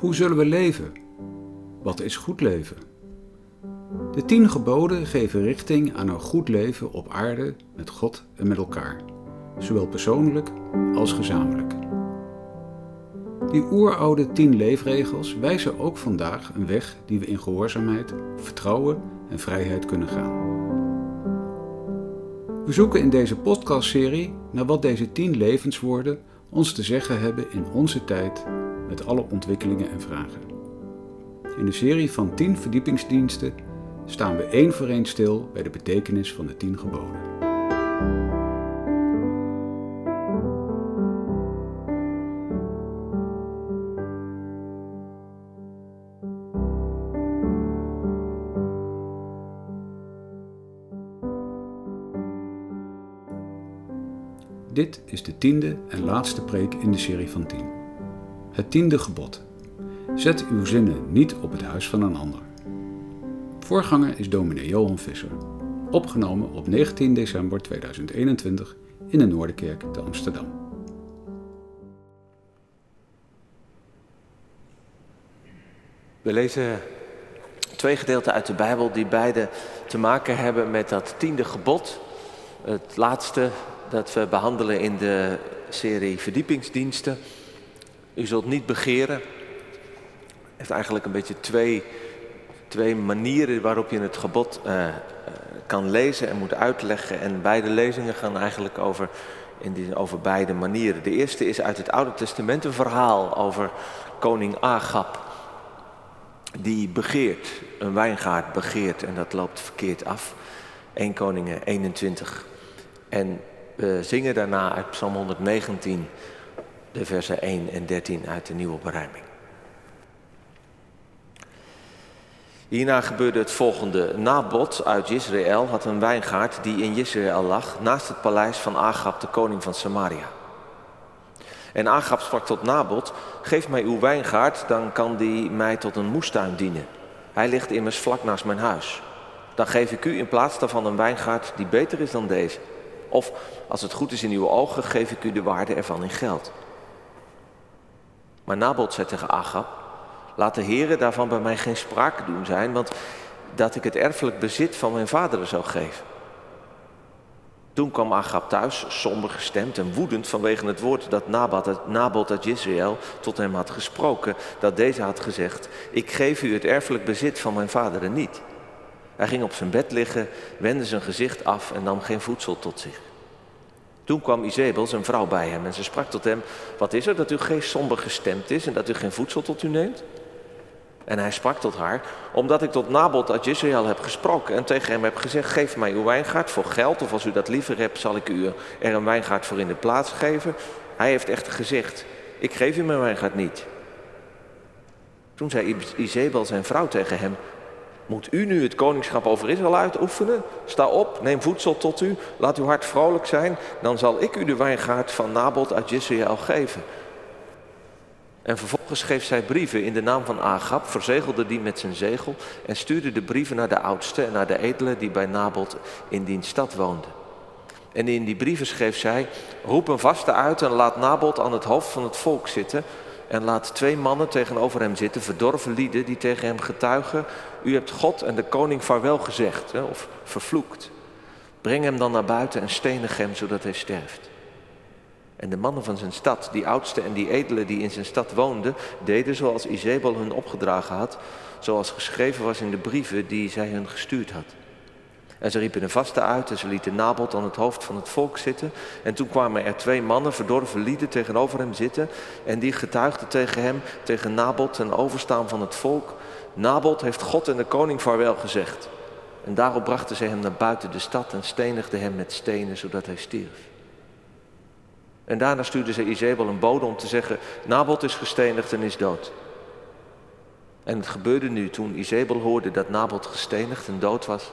Hoe zullen we leven? Wat is goed leven? De tien geboden geven richting aan een goed leven op aarde met God en met elkaar, zowel persoonlijk als gezamenlijk. Die oeroude tien leefregels wijzen ook vandaag een weg die we in gehoorzaamheid, vertrouwen en vrijheid kunnen gaan. We zoeken in deze podcastserie naar wat deze tien levenswoorden ons te zeggen hebben in onze tijd met alle ontwikkelingen en vragen. In de serie van 10 verdiepingsdiensten staan we één voor één stil bij de betekenis van de 10 geboden. Dit is de tiende en laatste preek in de serie van 10. Het tiende gebod. Zet uw zinnen niet op het huis van een ander. Voorganger is dominee Johan Visser. Opgenomen op 19 december 2021 in de Noorderkerk te Amsterdam. We lezen twee gedeelten uit de Bijbel die beide te maken hebben met dat tiende gebod. Het laatste dat we behandelen in de serie verdiepingsdiensten. U zult niet begeren. heeft eigenlijk een beetje twee, twee manieren waarop je het gebod uh, kan lezen en moet uitleggen. En beide lezingen gaan eigenlijk over, in die, over beide manieren. De eerste is uit het Oude Testament een verhaal over koning Agab. Die begeert, een wijngaard begeert en dat loopt verkeerd af. 1 Koningen 21. En we zingen daarna uit Psalm 119, de versen 1 en 13 uit de nieuwe beruiming. Hierna gebeurde het volgende. Nabot uit Israël had een wijngaard die in Israël lag, naast het paleis van Agab, de koning van Samaria. En Agab sprak tot Nabot, geef mij uw wijngaard, dan kan die mij tot een moestuin dienen. Hij ligt immers vlak naast mijn huis. Dan geef ik u in plaats daarvan een wijngaard die beter is dan deze. Of als het goed is in uw ogen, geef ik u de waarde ervan in geld. Maar Nabot zei tegen Agab, laat de heren daarvan bij mij geen sprake doen zijn, want dat ik het erfelijk bezit van mijn vader zou geven. Toen kwam Agab thuis, somber gestemd en woedend vanwege het woord dat Nabot, Nabot uit Israël tot hem had gesproken, dat deze had gezegd, ik geef u het erfelijk bezit van mijn vader niet. Hij ging op zijn bed liggen, wendde zijn gezicht af en nam geen voedsel tot zich. Toen kwam Izebel, zijn vrouw, bij hem en ze sprak tot hem: Wat is er dat uw geest somber gestemd is en dat u geen voedsel tot u neemt? En hij sprak tot haar: Omdat ik tot Nabot uit heb gesproken en tegen hem heb gezegd: Geef mij uw wijngaard voor geld, of als u dat liever hebt, zal ik u er een wijngaard voor in de plaats geven. Hij heeft echter gezegd: Ik geef u mijn wijngaard niet. Toen zei Izebel, zijn vrouw, tegen hem: moet u nu het koningschap over Israël uitoefenen? Sta op, neem voedsel tot u, laat uw hart vrolijk zijn, dan zal ik u de wijngaard van Nabot uit Israël geven. En vervolgens schreef zij brieven in de naam van Agab, verzegelde die met zijn zegel en stuurde de brieven naar de oudsten en naar de edelen die bij Nabot in die stad woonden. En in die brieven schreef zij, roep een vaste uit en laat Nabot aan het hoofd van het volk zitten, en laat twee mannen tegenover hem zitten, verdorven lieden, die tegen hem getuigen: U hebt God en de koning vaarwel gezegd, of vervloekt. Breng hem dan naar buiten en stenig hem, zodat hij sterft. En de mannen van zijn stad, die oudste en die edelen die in zijn stad woonden, deden zoals Izebel hun opgedragen had, zoals geschreven was in de brieven die zij hun gestuurd had. En ze riepen een vaste uit en ze lieten Nabot aan het hoofd van het volk zitten. En toen kwamen er twee mannen, verdorven lieden, tegenover hem zitten. En die getuigden tegen hem, tegen Nabot en overstaan van het volk. Nabot heeft God en de koning vaarwel gezegd. En daarop brachten ze hem naar buiten de stad en stenigden hem met stenen, zodat hij stierf. En daarna stuurden ze Izebel een bode om te zeggen, Nabot is gestenigd en is dood. En het gebeurde nu toen Izebel hoorde dat Nabot gestenigd en dood was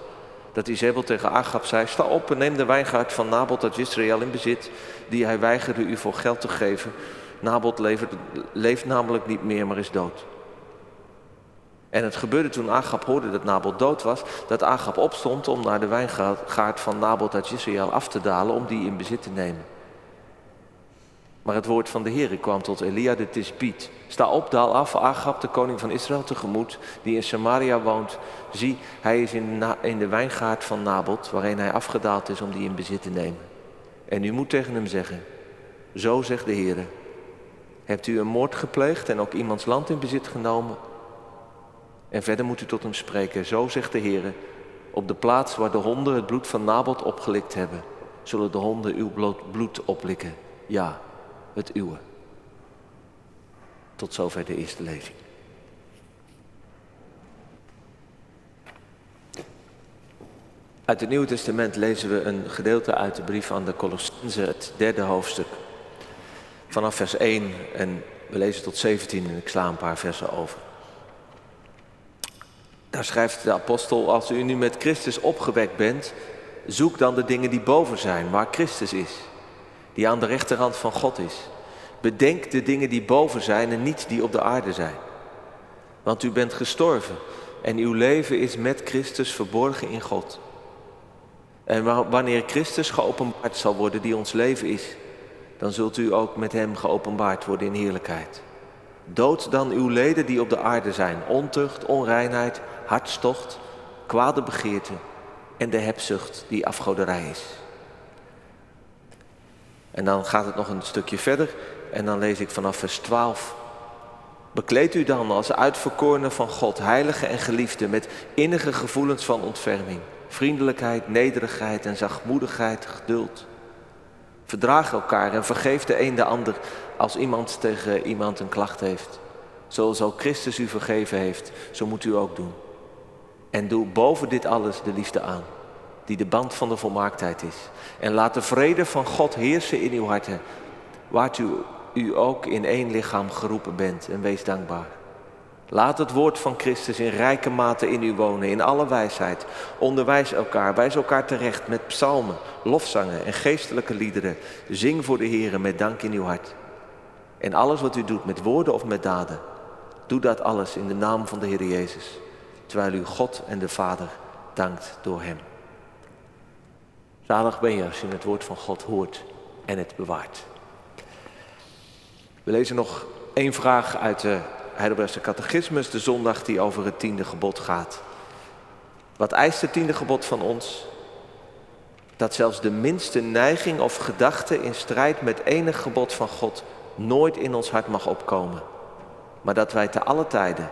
dat Izebel tegen Agab zei, sta op en neem de wijngaard van Nabot uit Israël in bezit, die hij weigerde u voor geld te geven. Nabot leeft namelijk niet meer, maar is dood. En het gebeurde toen Agab hoorde dat Nabot dood was, dat Agab opstond om naar de wijngaard van Nabot uit Israël af te dalen om die in bezit te nemen. Maar het woord van de Heer kwam tot Elia de Tisbiet. Sta op, daal af, Agab, de koning van Israël, tegemoet, die in Samaria woont. Zie, hij is in, de wijngaard van Nabot, waarin hij afgedaald is om die in bezit te nemen. En u moet tegen hem zeggen, zo zegt de Heer, hebt u een moord gepleegd en ook iemands land in bezit genomen? En verder moet u tot hem spreken, zo zegt de Heer, op de plaats waar de honden het bloed van Nabot opgelikt hebben, zullen de honden uw bloed oplikken. Ja, het uwe. Tot zover de eerste lezing. Uit het Nieuwe Testament lezen we een gedeelte uit de brief aan de Colossense, het derde hoofdstuk. Vanaf vers 1 en we lezen tot 17 en ik sla een paar versen over. Daar schrijft de apostel, als u nu met Christus opgewekt bent, zoek dan de dingen die boven zijn, waar Christus is die aan de rechterhand van God is. Bedenk de dingen die boven zijn en niet die op de aarde zijn. Want u bent gestorven en uw leven is met Christus verborgen in God. En wanneer Christus geopenbaard zal worden, die ons leven is, dan zult u ook met Hem geopenbaard worden in heerlijkheid. Dood dan uw leden die op de aarde zijn: ontucht, onreinheid, hartstocht, kwade begeerte en de hebzucht die afgoderij is. En dan gaat het nog een stukje verder en dan lees ik vanaf vers 12. Bekleed u dan als uitverkorene van God, heilige en geliefde, met innige gevoelens van ontferming, vriendelijkheid, nederigheid en zachtmoedigheid, geduld. Verdraag elkaar en vergeef de een de ander als iemand tegen iemand een klacht heeft. Zoals ook Christus u vergeven heeft, zo moet u ook doen. En doe boven dit alles de liefde aan die de band van de volmaaktheid is. En laat de vrede van God heersen in uw harten, waartoe u ook in één lichaam geroepen bent en wees dankbaar. Laat het woord van Christus in rijke mate in u wonen, in alle wijsheid. Onderwijs elkaar, wijs elkaar terecht met psalmen, lofzangen en geestelijke liederen. Zing voor de Heer met dank in uw hart. En alles wat u doet met woorden of met daden, doe dat alles in de naam van de Heer Jezus, terwijl u God en de Vader dankt door Hem. Zalig ben je als je het woord van God hoort en het bewaart. We lezen nog één vraag uit de Heidelbergse Catechismus, de zondag die over het tiende gebod gaat. Wat eist het tiende gebod van ons? Dat zelfs de minste neiging of gedachte in strijd met enig gebod van God nooit in ons hart mag opkomen. Maar dat wij te alle tijden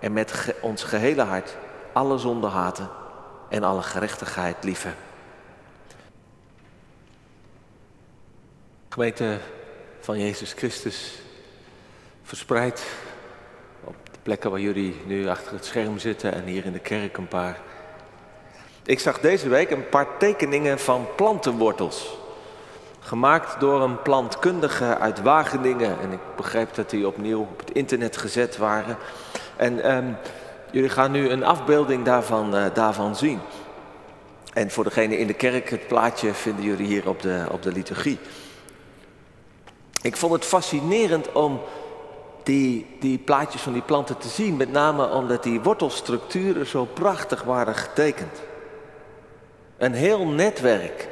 en met ons gehele hart alle zonde haten en alle gerechtigheid lieven. Gemeente van Jezus Christus, verspreid op de plekken waar jullie nu achter het scherm zitten en hier in de kerk een paar. Ik zag deze week een paar tekeningen van plantenwortels. Gemaakt door een plantkundige uit Wageningen. En ik begrijp dat die opnieuw op het internet gezet waren. En ehm, jullie gaan nu een afbeelding daarvan, uh, daarvan zien. En voor degene in de kerk, het plaatje vinden jullie hier op de, op de liturgie. Ik vond het fascinerend om die, die plaatjes van die planten te zien, met name omdat die wortelstructuren zo prachtig waren getekend. Een heel netwerk,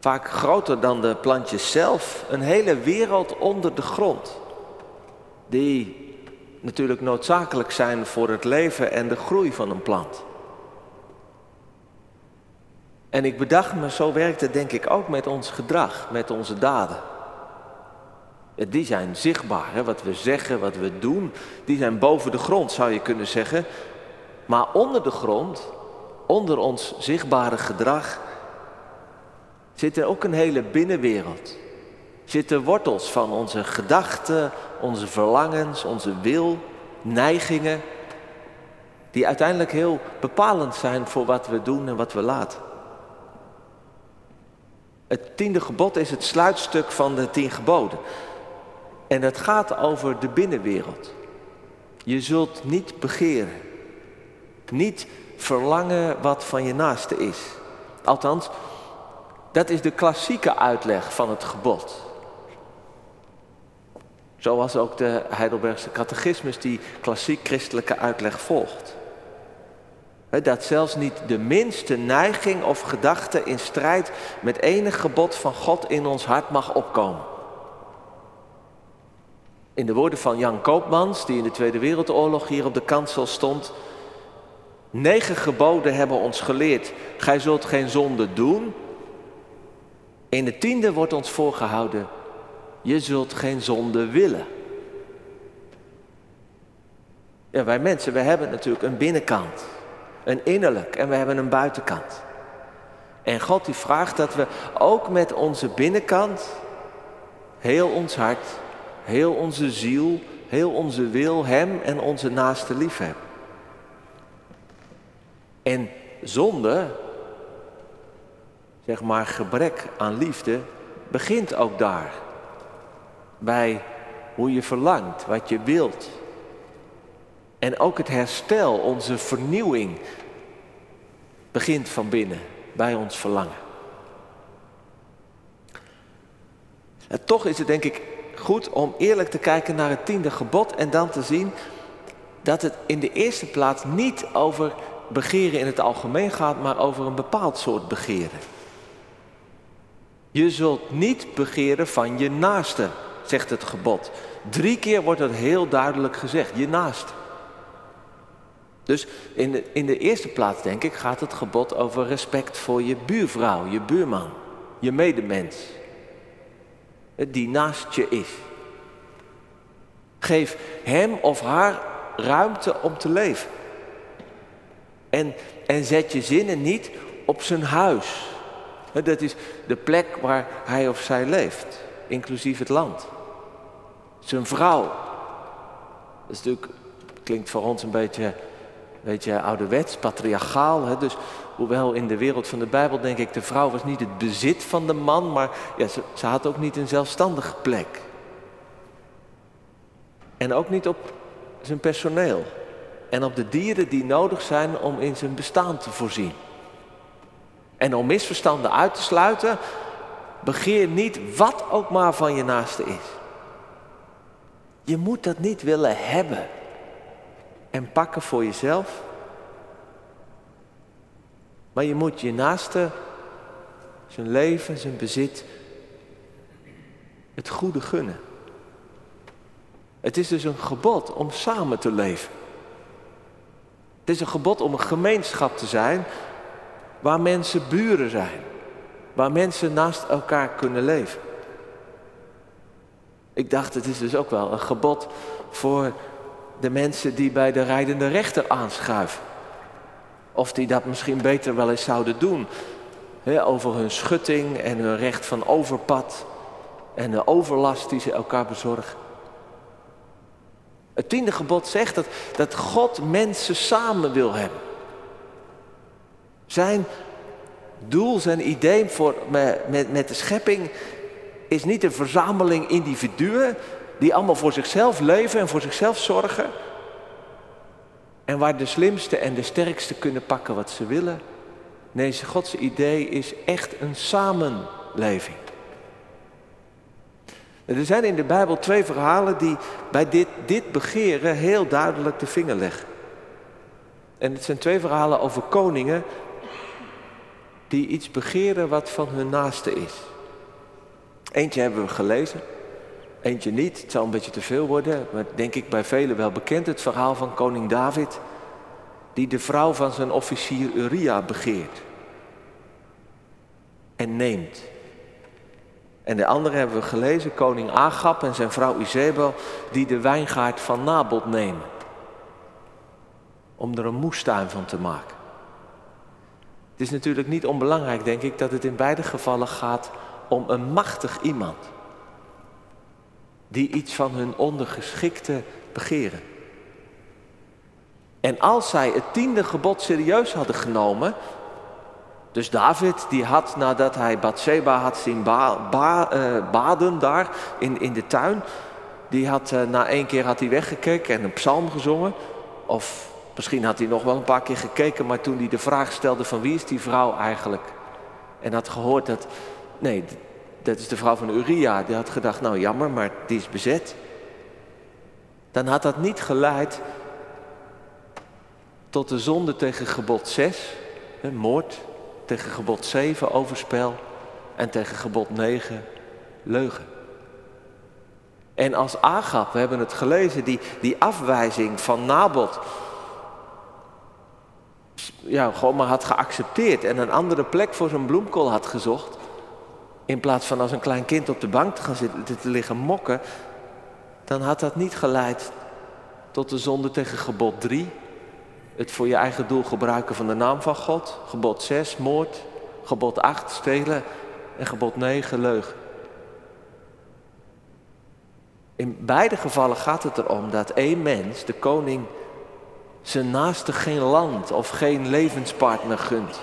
vaak groter dan de plantjes zelf, een hele wereld onder de grond, die natuurlijk noodzakelijk zijn voor het leven en de groei van een plant. En ik bedacht me, zo werkt het denk ik ook met ons gedrag, met onze daden. Die zijn zichtbaar, hè? wat we zeggen, wat we doen, die zijn boven de grond zou je kunnen zeggen. Maar onder de grond, onder ons zichtbare gedrag, zit er ook een hele binnenwereld. Zitten wortels van onze gedachten, onze verlangens, onze wil, neigingen, die uiteindelijk heel bepalend zijn voor wat we doen en wat we laten. Het tiende gebod is het sluitstuk van de tien geboden. En het gaat over de binnenwereld. Je zult niet begeren. Niet verlangen wat van je naaste is. Althans, dat is de klassieke uitleg van het gebod. Zoals ook de Heidelbergse catechismus die klassiek christelijke uitleg volgt. Dat zelfs niet de minste neiging of gedachte in strijd met enig gebod van God in ons hart mag opkomen. In de woorden van Jan Koopmans, die in de Tweede Wereldoorlog hier op de kansel stond. Negen geboden hebben ons geleerd, gij zult geen zonde doen. In de tiende wordt ons voorgehouden, je zult geen zonde willen. Ja, wij mensen, we hebben natuurlijk een binnenkant, een innerlijk en we hebben een buitenkant. En God die vraagt dat we ook met onze binnenkant, heel ons hart, heel onze ziel, heel onze wil Hem en onze naaste lief hebben. En zonde, zeg maar gebrek aan liefde, begint ook daar. Bij hoe je verlangt, wat je wilt. En ook het herstel, onze vernieuwing, begint van binnen, bij ons verlangen. En toch is het denk ik goed om eerlijk te kijken naar het tiende gebod en dan te zien dat het in de eerste plaats niet over begeren in het algemeen gaat, maar over een bepaald soort begeren. Je zult niet begeren van je naaste, zegt het gebod. Drie keer wordt het heel duidelijk gezegd, je naaste. Dus in de, in de eerste plaats, denk ik, gaat het gebod over respect voor je buurvrouw, je buurman, je medemens die naast je is. Geef hem of haar ruimte om te leven. En, en zet je zinnen niet op zijn huis. Dat is de plek waar hij of zij leeft, inclusief het land. Zijn vrouw. Dat is natuurlijk, klinkt voor ons een beetje, beetje ouderwets, patriarchaal. Hè? Dus Hoewel in de wereld van de Bijbel denk ik, de vrouw was niet het bezit van de man, maar ja, ze, ze had ook niet een zelfstandige plek. En ook niet op zijn personeel. En op de dieren die nodig zijn om in zijn bestaan te voorzien. En om misverstanden uit te sluiten, begeer niet wat ook maar van je naaste is. Je moet dat niet willen hebben en pakken voor jezelf maar je moet je naaste, zijn leven, zijn bezit, het goede gunnen. Het is dus een gebod om samen te leven. Het is een gebod om een gemeenschap te zijn waar mensen buren zijn. Waar mensen naast elkaar kunnen leven. Ik dacht, het is dus ook wel een gebod voor de mensen die bij de rijdende rechter aanschuiven. Of die dat misschien beter wel eens zouden doen. over hun schutting en hun recht van overpad. En de overlast die ze elkaar bezorgen. Het tiende gebod zegt dat, dat God mensen samen wil hebben. Zijn doel, zijn idee voor, met, met de schepping is niet een verzameling individuen die allemaal voor zichzelf leven en voor zichzelf zorgen. En waar de slimste en de sterkste kunnen pakken wat ze willen. Nee, Gods idee is echt een samenleving. Er zijn in de Bijbel twee verhalen die bij dit, dit begeren heel duidelijk de vinger leggen. En het zijn twee verhalen over koningen die iets begeren wat van hun naaste is. Eentje hebben we gelezen, eentje niet. Het zal een beetje te veel worden, maar denk ik bij velen wel bekend. Het verhaal van koning David, die de vrouw van zijn officier Uria begeert en neemt. En de andere hebben we gelezen, koning Agab en zijn vrouw Izebel, die de wijngaard van Nabot nemen. Om er een moestuin van te maken. Het is natuurlijk niet onbelangrijk, denk ik, dat het in beide gevallen gaat om een machtig iemand die iets van hun ondergeschikte begeren. En als zij het tiende gebod serieus hadden genomen, dus David die had nadat hij Bathsheba had zien eh, baden daar in, in de tuin, die had uh, na één keer had hij weggekeken en een psalm gezongen. Of misschien had hij nog wel een paar keer gekeken, maar toen hij de vraag stelde van wie is die vrouw eigenlijk? En had gehoord dat, nee, dat is de vrouw van Uria. Die had gedacht, nou jammer, maar die is bezet. Dan had dat niet geleid tot de zonde tegen gebod 6, moord, tegen gebod 7, overspel en tegen gebod 9, leugen. En als Agap, we hebben het gelezen, die, die afwijzing van Nabot, ja, gewoon maar had geaccepteerd en een andere plek voor zijn bloemkool had gezocht, in plaats van als een klein kind op de bank te gaan zitten te liggen mokken, dan had dat niet geleid tot de zonde tegen gebod 3. Het voor je eigen doel gebruiken van de naam van God. Gebod 6, moord. Gebod 8, stelen. En gebod 9, leugen. In beide gevallen gaat het erom dat één mens, de koning, zijn naaste geen land of geen levenspartner gunt.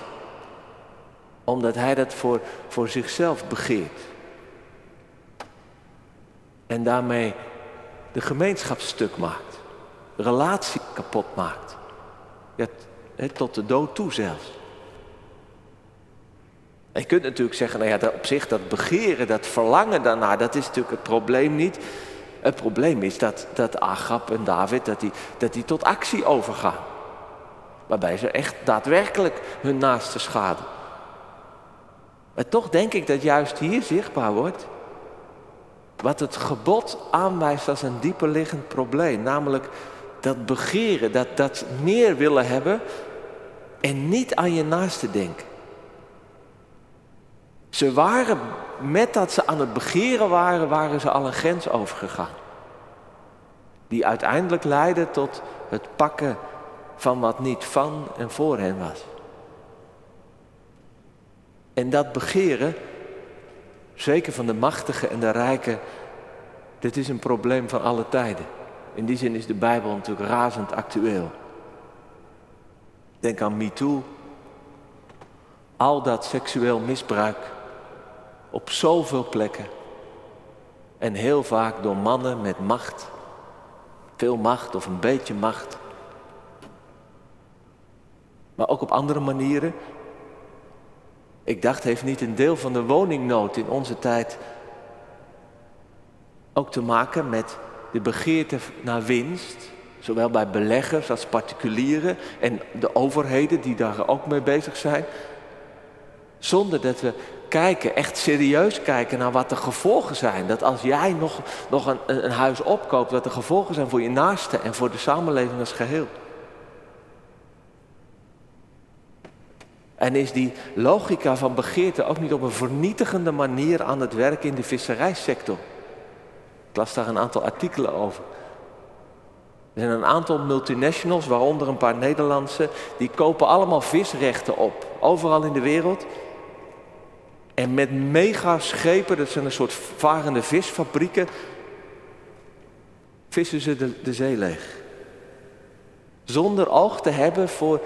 Omdat hij dat voor, voor zichzelf begeert. En daarmee de gemeenschap stuk maakt. Relatie kapot maakt. Tot de dood toe zelfs. Je kunt natuurlijk zeggen, nou ja, op zich dat begeren, dat verlangen daarna, dat is natuurlijk het probleem niet. Het probleem is dat, dat Agap en David dat die, dat die tot actie overgaan. Waarbij ze echt daadwerkelijk hun naaste schade. Maar toch denk ik dat juist hier zichtbaar wordt wat het gebod aanwijst als een dieper liggend probleem. Namelijk dat begeren, dat, dat meer willen hebben en niet aan je naaste denken. Ze waren, met dat ze aan het begeren waren, waren ze al een grens overgegaan. Die uiteindelijk leidde tot het pakken van wat niet van en voor hen was. En dat begeren, zeker van de machtigen en de rijken, dit is een probleem van alle tijden. In die zin is de Bijbel natuurlijk razend actueel. Denk aan MeToo. Al dat seksueel misbruik op zoveel plekken. En heel vaak door mannen met macht. Veel macht of een beetje macht. Maar ook op andere manieren. Ik dacht, heeft niet een deel van de woningnood in onze tijd ook te maken met de begeerte naar winst? Zowel bij beleggers als particulieren en de overheden die daar ook mee bezig zijn. Zonder dat we kijken, echt serieus kijken naar wat de gevolgen zijn. Dat als jij nog, nog een, een huis opkoopt, wat de gevolgen zijn voor je naaste en voor de samenleving als geheel. En is die logica van begeerte ook niet op een vernietigende manier aan het werk in de visserijsector? Ik las daar een aantal artikelen over. Er zijn een aantal multinationals, waaronder een paar Nederlandse, die kopen allemaal visrechten op. Overal in de wereld. En met megaschepen, dat zijn een soort varende visfabrieken, vissen ze de, de zee leeg. Zonder oog te hebben voor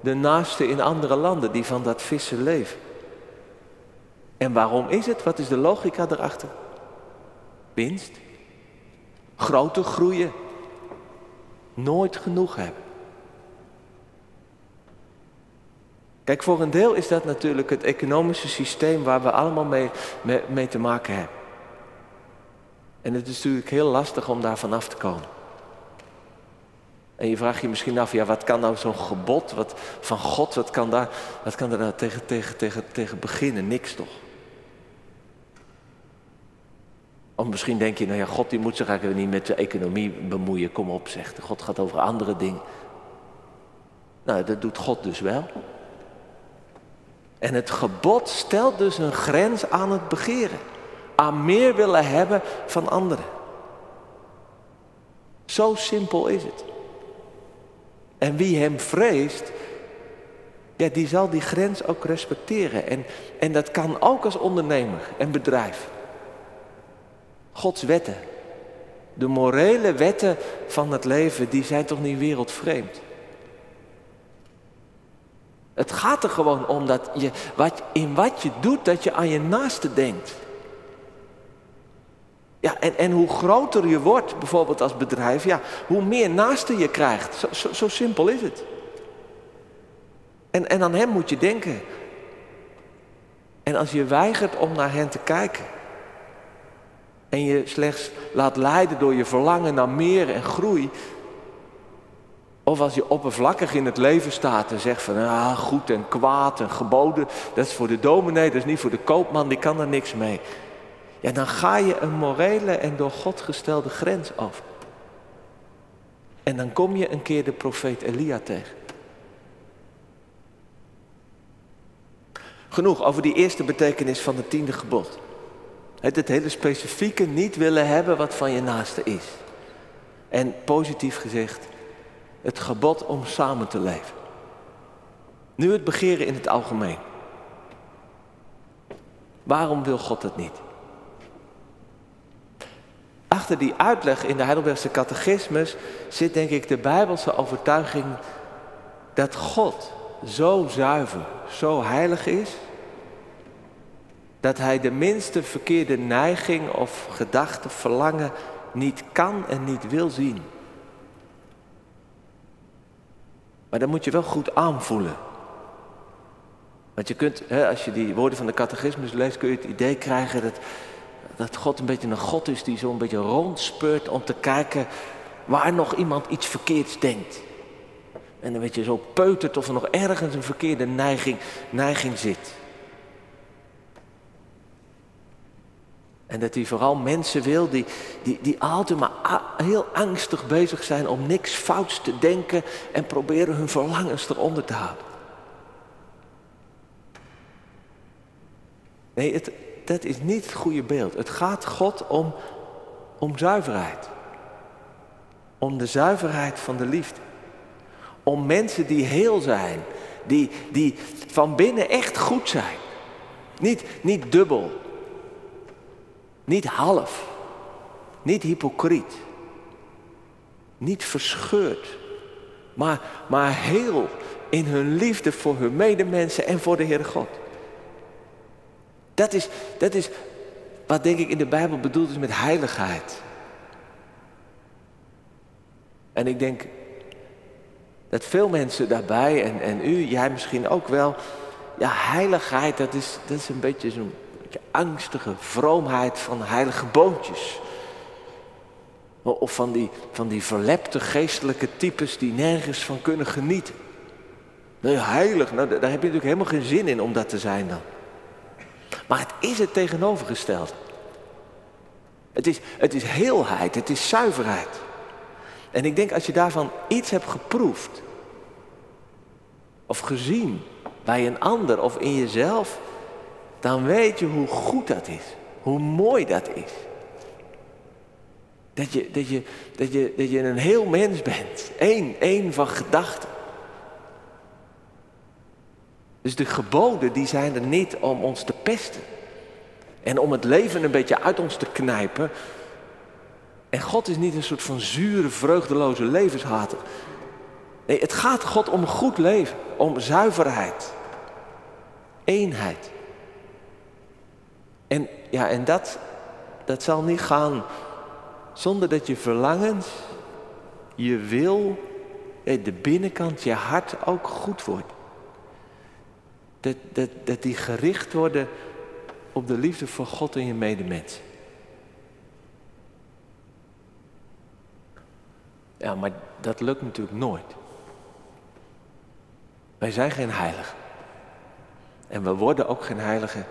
de naasten in andere landen die van dat vissen leven. En waarom is het? Wat is de logica erachter? Winst. Groter groeien. Nooit genoeg hebben. Kijk, voor een deel is dat natuurlijk het economische systeem waar we allemaal mee, mee, te maken hebben. En het is natuurlijk heel lastig om daar vanaf te komen. En je vraagt je misschien af, ja, wat kan nou zo'n gebod wat, van God, wat kan daar, wat kan daar nou tegen, tegen, tegen, tegen beginnen? Niks toch? Of misschien denk je, nou ja, God die moet zich eigenlijk niet met de economie bemoeien. Kom op, zegt God gaat over andere dingen. Nou, dat doet God dus wel. En het gebod stelt dus een grens aan het begeren. Aan meer willen hebben van anderen. Zo simpel is het. En wie hem vreest, ja, die zal die grens ook respecteren. En, en dat kan ook als ondernemer en bedrijf. Gods wetten, de morele wetten van het leven, die zijn toch niet wereldvreemd. Het gaat er gewoon om dat je wat, in wat je doet, dat je aan je naaste denkt. Ja, en, en hoe groter je wordt, bijvoorbeeld als bedrijf, ja, hoe meer naaste je krijgt. Zo, zo, zo simpel is het. En, en aan hem moet je denken. En als je weigert om naar hen te kijken. En je slechts laat leiden door je verlangen naar meer en groei. Of als je oppervlakkig in het leven staat en zegt van ah, goed en kwaad en geboden, dat is voor de dominee, dat is niet voor de koopman, die kan er niks mee. Ja, dan ga je een morele en door God gestelde grens af. En dan kom je een keer de profeet Elia tegen. Genoeg over die eerste betekenis van het tiende gebod. Het, het hele specifieke niet willen hebben wat van je naaste is. En positief gezegd, het gebod om samen te leven. Nu het begeren in het algemeen. Waarom wil God het niet? Achter die uitleg in de Heidelbergse catechismus zit denk ik de bijbelse overtuiging dat God zo zuiver, zo heilig is, dat hij de minste verkeerde neiging of gedachte, verlangen niet kan en niet wil zien. Maar dan moet je wel goed aanvoelen. Want je kunt, hè, als je die woorden van de catechismus leest, kun je het idee krijgen dat, dat God een beetje een God is die zo'n beetje rondspeurt om te kijken waar nog iemand iets verkeerds denkt. En dan weet je zo peutert of er nog ergens een verkeerde neiging, neiging zit. En dat hij vooral mensen wil die, die, die altijd maar heel angstig bezig zijn om niks fouts te denken en proberen hun verlangens eronder te houden. Nee, het, dat is niet het goede beeld. Het gaat God om, om zuiverheid. Om de zuiverheid van de liefde. Om mensen die heel zijn, die, die van binnen echt goed zijn. Niet, niet dubbel, niet half. Niet hypocriet. Niet verscheurd. Maar, maar heel in hun liefde voor hun medemensen en voor de Heere God. Dat is, dat is wat denk ik in de Bijbel bedoeld is met heiligheid. En ik denk dat veel mensen daarbij, en, en u, jij misschien ook wel, ja, heiligheid, dat is, dat is een beetje zo'n angstige vroomheid van heilige boontjes. Of van die, van die verlepte geestelijke types die nergens van kunnen genieten. Nee, heilig, nou, daar heb je natuurlijk helemaal geen zin in om dat te zijn dan. Maar het is het tegenovergestelde. Het is, het is heelheid, het is zuiverheid. En ik denk als je daarvan iets hebt geproefd, of gezien bij een ander of in jezelf, dan weet je hoe goed dat is. Hoe mooi dat is. Dat je, dat je, dat je, dat je een heel mens bent. Eén, één van gedachten. Dus de geboden die zijn er niet om ons te pesten. En om het leven een beetje uit ons te knijpen. En God is niet een soort van zure, vreugdeloze levenshater. Nee, het gaat God om goed leven. Om zuiverheid. Eenheid. En, ja, en dat, dat zal niet gaan zonder dat je verlangens, je wil, de binnenkant, je hart ook goed wordt. Dat, dat, dat die gericht worden op de liefde voor God en je medemens. Ja, maar dat lukt natuurlijk nooit. Wij zijn geen heiligen. En we worden ook geen heiligen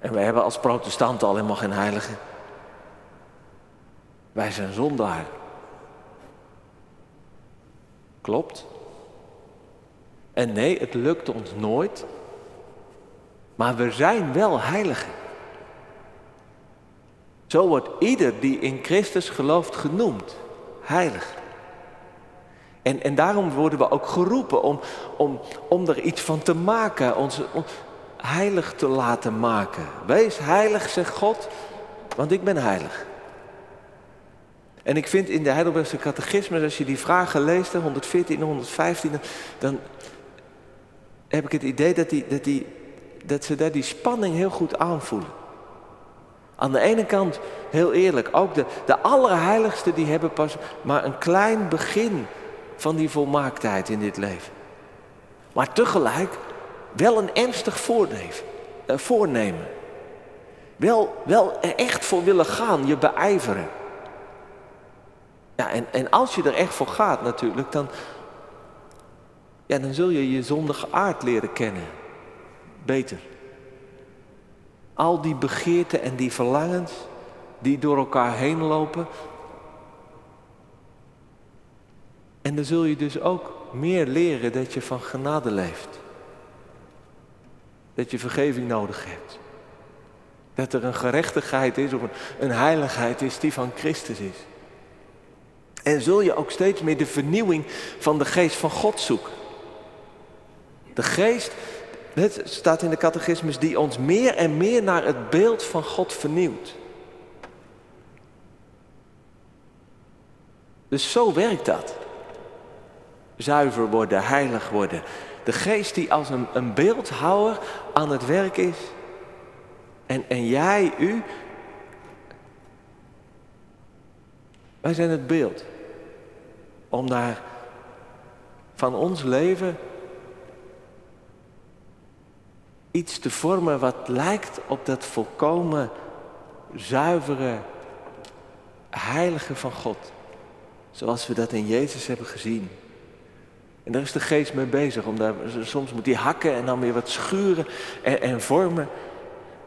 en wij hebben als protestanten al helemaal geen heiligen. Wij zijn zondaar. Klopt. En nee, het lukt ons nooit. Maar we zijn wel heiligen. Zo wordt ieder die in Christus gelooft genoemd heilig. En, en daarom worden we ook geroepen om, om, om er iets van te maken. Onze, heilig te laten maken. Wees heilig, zegt God, want ik ben heilig. En ik vind in de Heidelbergse catechismus, als je die vragen leest, 114 en 115, dan heb ik het idee dat, die, dat, die, dat ze daar die spanning heel goed aanvoelen. Aan de ene kant, heel eerlijk, ook de, de allerheiligsten die hebben pas maar een klein begin van die volmaaktheid in dit leven. Maar tegelijk wel een ernstig eh, voornemen. Wel, wel er echt voor willen gaan, je beijveren. Ja, en, en als je er echt voor gaat natuurlijk, dan, ja, dan zul je je zondige aard leren kennen. Beter. Al die begeerten en die verlangens die door elkaar heen lopen. En dan zul je dus ook meer leren dat je van genade leeft. Dat je vergeving nodig hebt. Dat er een gerechtigheid is of een, heiligheid is die van Christus is. En zul je ook steeds meer de vernieuwing van de geest van God zoeken. De geest, het staat in de catechismus, die ons meer en meer naar het beeld van God vernieuwt. Dus zo werkt dat. Zuiver worden, heilig worden. De geest die als een, beeldhouwer aan het werk is. En, en jij, u, wij zijn het beeld. Om daar van ons leven iets te vormen wat lijkt op dat volkomen zuivere, heilige van God. Zoals we dat in Jezus hebben gezien. En daar is de geest mee bezig. Om daar, soms moet hij hakken en dan weer wat schuren en, en vormen.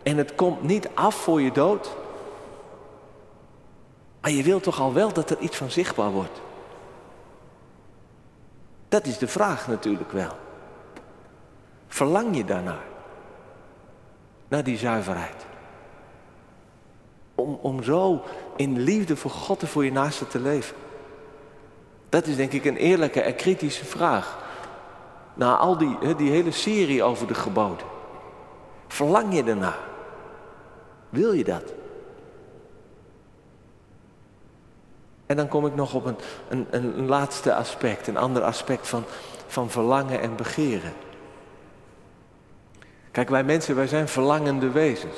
En het komt niet af voor je dood. Maar je wilt toch al wel dat er iets van zichtbaar wordt. Dat is de vraag natuurlijk wel. Verlang je daarnaar? Naar die zuiverheid. Om, om zo in liefde voor God en voor je naaste te leven. Dat is denk ik een eerlijke en kritische vraag. Na al die, die hele serie over de geboden. Verlang je ernaar? Wil je dat? En dan kom ik nog op een, een, een laatste aspect, een ander aspect van, van verlangen en begeren. Kijk, wij mensen, wij zijn verlangende wezens.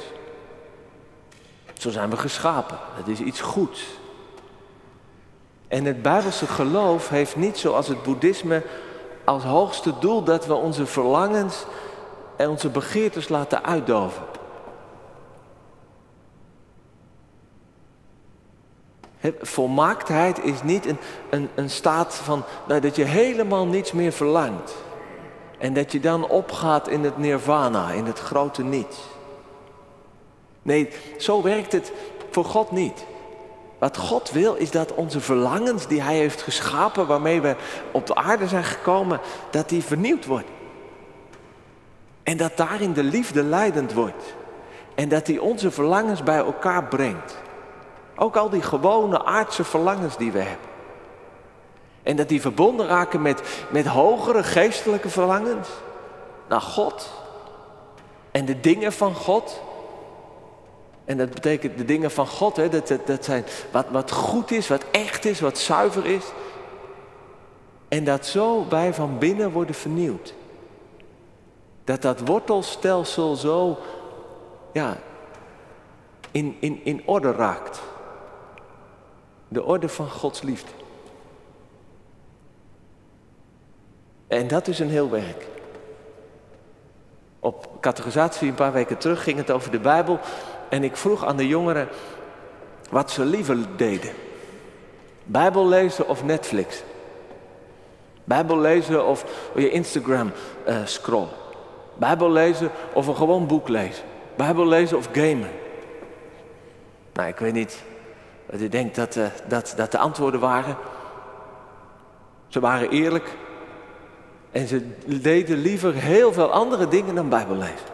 Zo zijn we geschapen. Dat is iets goeds. En het Bijbelse geloof heeft niet zoals het boeddhisme als hoogste doel dat we onze verlangens en onze begeertes laten uitdoven. Volmaaktheid is niet een, een, een staat van nou, dat je helemaal niets meer verlangt. En dat je dan opgaat in het nirvana, in het grote niets. Nee, zo werkt het voor God niet. Wat God wil is dat onze verlangens die Hij heeft geschapen, waarmee we op de aarde zijn gekomen, dat die vernieuwd wordt. En dat daarin de liefde leidend wordt. En dat die onze verlangens bij elkaar brengt. Ook al die gewone aardse verlangens die we hebben. En dat die verbonden raken met, met hogere geestelijke verlangens naar God. En de dingen van God. En dat betekent de dingen van God, hè, dat, dat, zijn wat, wat goed is, wat echt is, wat zuiver is. En dat zo wij van binnen worden vernieuwd. Dat dat wortelstelsel zo ja, in, in, in orde raakt. De orde van Gods liefde. En dat is een heel werk. Op categorisatie een paar weken terug ging het over de Bijbel. En ik vroeg aan de jongeren wat ze liever deden. Bijbel lezen of Netflix? Bijbel lezen of je Instagram uh, scroll? Bijbel lezen of een gewoon boek lezen? Bijbel lezen of gamen? Nou, ik weet niet wat u denkt dat, uh, dat, dat de antwoorden waren. Ze waren eerlijk. En ze deden liever heel veel andere dingen dan Bijbel lezen.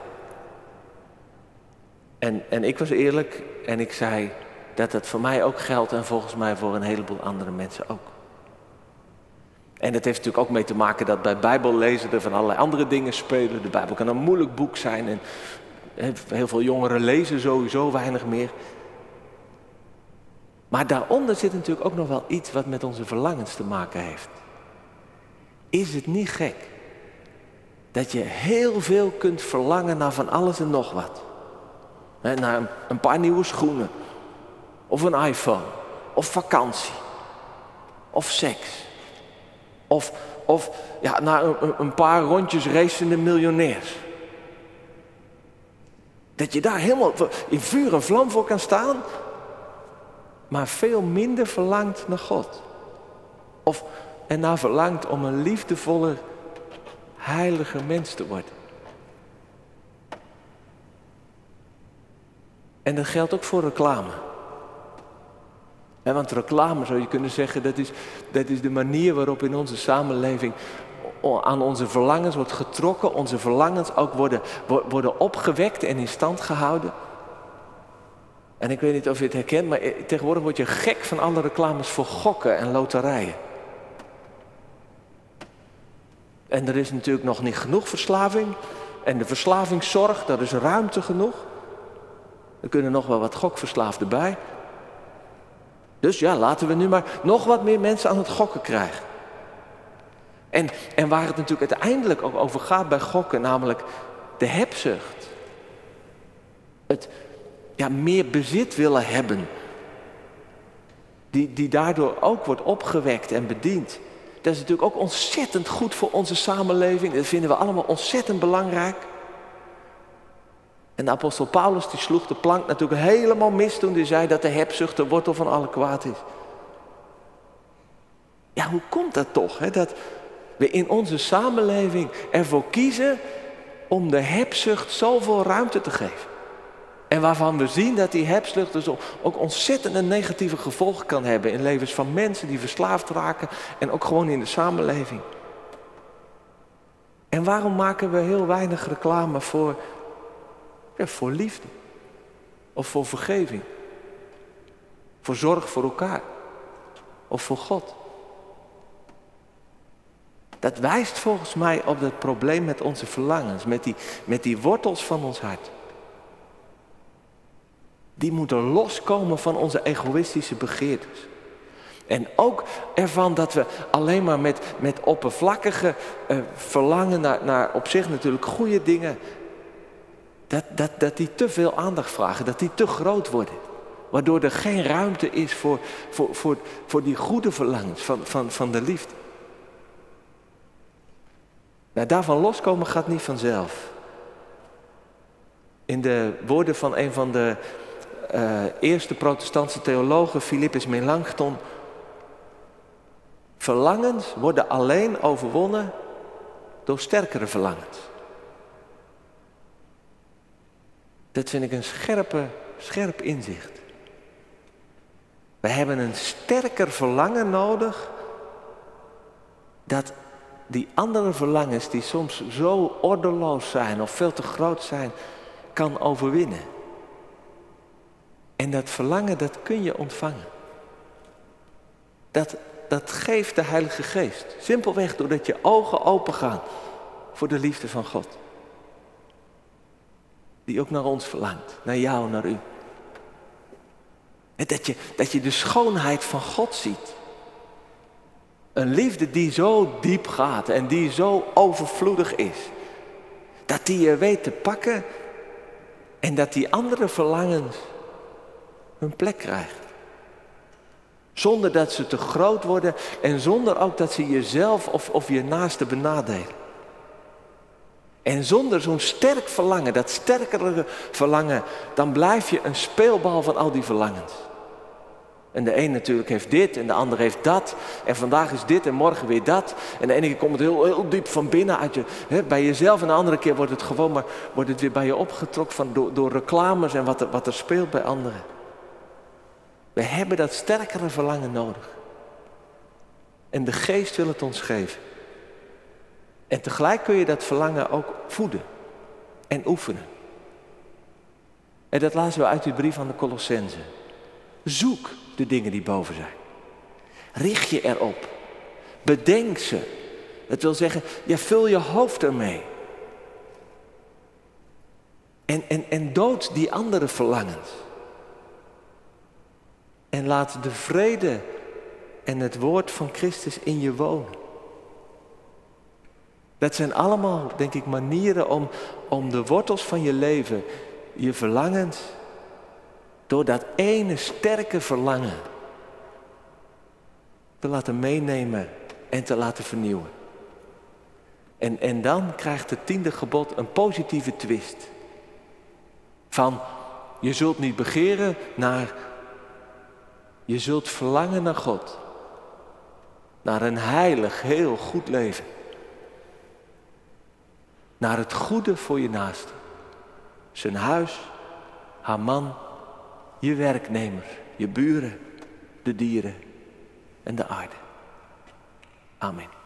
En, en ik was eerlijk en ik zei dat dat voor mij ook geldt en volgens mij voor een heleboel andere mensen ook. En dat heeft natuurlijk ook mee te maken dat bij Bijbellezen er van allerlei andere dingen spelen. De Bijbel kan een moeilijk boek zijn en heel veel jongeren lezen sowieso weinig meer. Maar daaronder zit natuurlijk ook nog wel iets wat met onze verlangens te maken heeft. Is het niet gek dat je heel veel kunt verlangen naar van alles en nog wat? naar een paar nieuwe schoenen. Of een iPhone. Of vakantie. Of seks. Of, of ja, naar een, paar rondjes racende miljonairs. Dat je daar helemaal in vuur en vlam voor kan staan. Maar veel minder verlangt naar God. Of ernaar verlangt om een liefdevoller, heiliger mens te worden. En dat geldt ook voor reclame. En want reclame zou je kunnen zeggen, dat is, dat is de manier waarop in onze samenleving aan onze verlangens wordt getrokken, onze verlangens ook worden, worden opgewekt en in stand gehouden. En ik weet niet of je het herkent, maar tegenwoordig word je gek van alle reclames voor gokken en loterijen. En er is natuurlijk nog niet genoeg verslaving. En de verslavingszorg, daar is ruimte genoeg. Er kunnen nog wel wat gokverslaafden bij. Dus ja, laten we nu maar nog wat meer mensen aan het gokken krijgen. En, en waar het natuurlijk uiteindelijk ook over gaat bij gokken, namelijk de hebzucht. Het ja, meer bezit willen hebben. Die, die daardoor ook wordt opgewekt en bediend. Dat is natuurlijk ook ontzettend goed voor onze samenleving. Dat vinden we allemaal ontzettend belangrijk. En de apostel Paulus die sloeg de plank natuurlijk helemaal mis toen hij zei dat de hebzucht de wortel van alle kwaad is. Ja, hoe komt dat toch? Hè? Dat we in onze samenleving ervoor kiezen om de hebzucht zoveel ruimte te geven. En waarvan we zien dat die hebzucht dus ook ontzettend een negatieve gevolgen kan hebben in levens van mensen die verslaafd raken en ook gewoon in de samenleving. En waarom maken we heel weinig reclame voor voor liefde. Of voor vergeving. Voor zorg voor elkaar. Of voor God. Dat wijst volgens mij op het probleem met onze verlangens, met die, met die wortels van ons hart. Die moeten loskomen van onze egoïstische begeertes. En ook ervan dat we alleen maar met, met oppervlakkige uh, verlangen naar, naar op zich natuurlijk goede dingen dat, dat, dat die te veel aandacht vragen, dat die te groot worden. Waardoor er geen ruimte is voor, voor, voor, voor die goede verlangens van, van, van de liefde. Nou, daarvan loskomen gaat niet vanzelf. In de woorden van een van de uh, eerste protestantse theologen, Philippus Melanchthon, verlangens worden alleen overwonnen door sterkere verlangens. Dat vind ik een scherpe, scherp inzicht. We hebben een sterker verlangen nodig dat die andere verlangens die soms zo ordeloos zijn of veel te groot zijn, kan overwinnen. En dat verlangen, dat kun je ontvangen. Dat, dat geeft de Heilige Geest. Simpelweg doordat je ogen open gaan voor de liefde van God die ook naar ons verlangt, naar jou, naar u. Dat je, dat je de schoonheid van God ziet. Een liefde die zo diep gaat en die zo overvloedig is. Dat die je weet te pakken en dat die andere verlangens hun plek krijgen. Zonder dat ze te groot worden en zonder ook dat ze jezelf of, of je naaste benadelen. En zonder zo'n sterk verlangen, dat sterkere verlangen, dan blijf je een speelbal van al die verlangens. En de een natuurlijk heeft dit en de ander heeft dat. En vandaag is dit en morgen weer dat. En de ene keer komt het heel, heel diep van binnen uit je, hè, bij jezelf. En de andere keer wordt het gewoon maar wordt het weer bij je opgetrokken van, door, door reclames en wat er, wat er speelt bij anderen. We hebben dat sterkere verlangen nodig. En de geest wil het ons geven. En tegelijk kun je dat verlangen ook voeden en oefenen. En dat laten we uit die brief aan de Colossense. Zoek de dingen die boven zijn. Richt je erop. Bedenk ze. Het wil zeggen, ja, vul je hoofd ermee. En, en, en dood die andere verlangens. En laat de vrede en het woord van Christus in je wonen. Dat zijn allemaal, denk ik, manieren om, om de wortels van je leven, je verlangens, door dat ene sterke verlangen te laten meenemen en te laten vernieuwen. En, en dan krijgt het tiende gebod een positieve twist. Van je zult niet begeren naar, je zult verlangen naar God. naar een heilig, heel goed leven. Naar het goede voor je naaste. Zijn huis, haar man, je werknemer, je buren, de dieren en de aarde. Amen.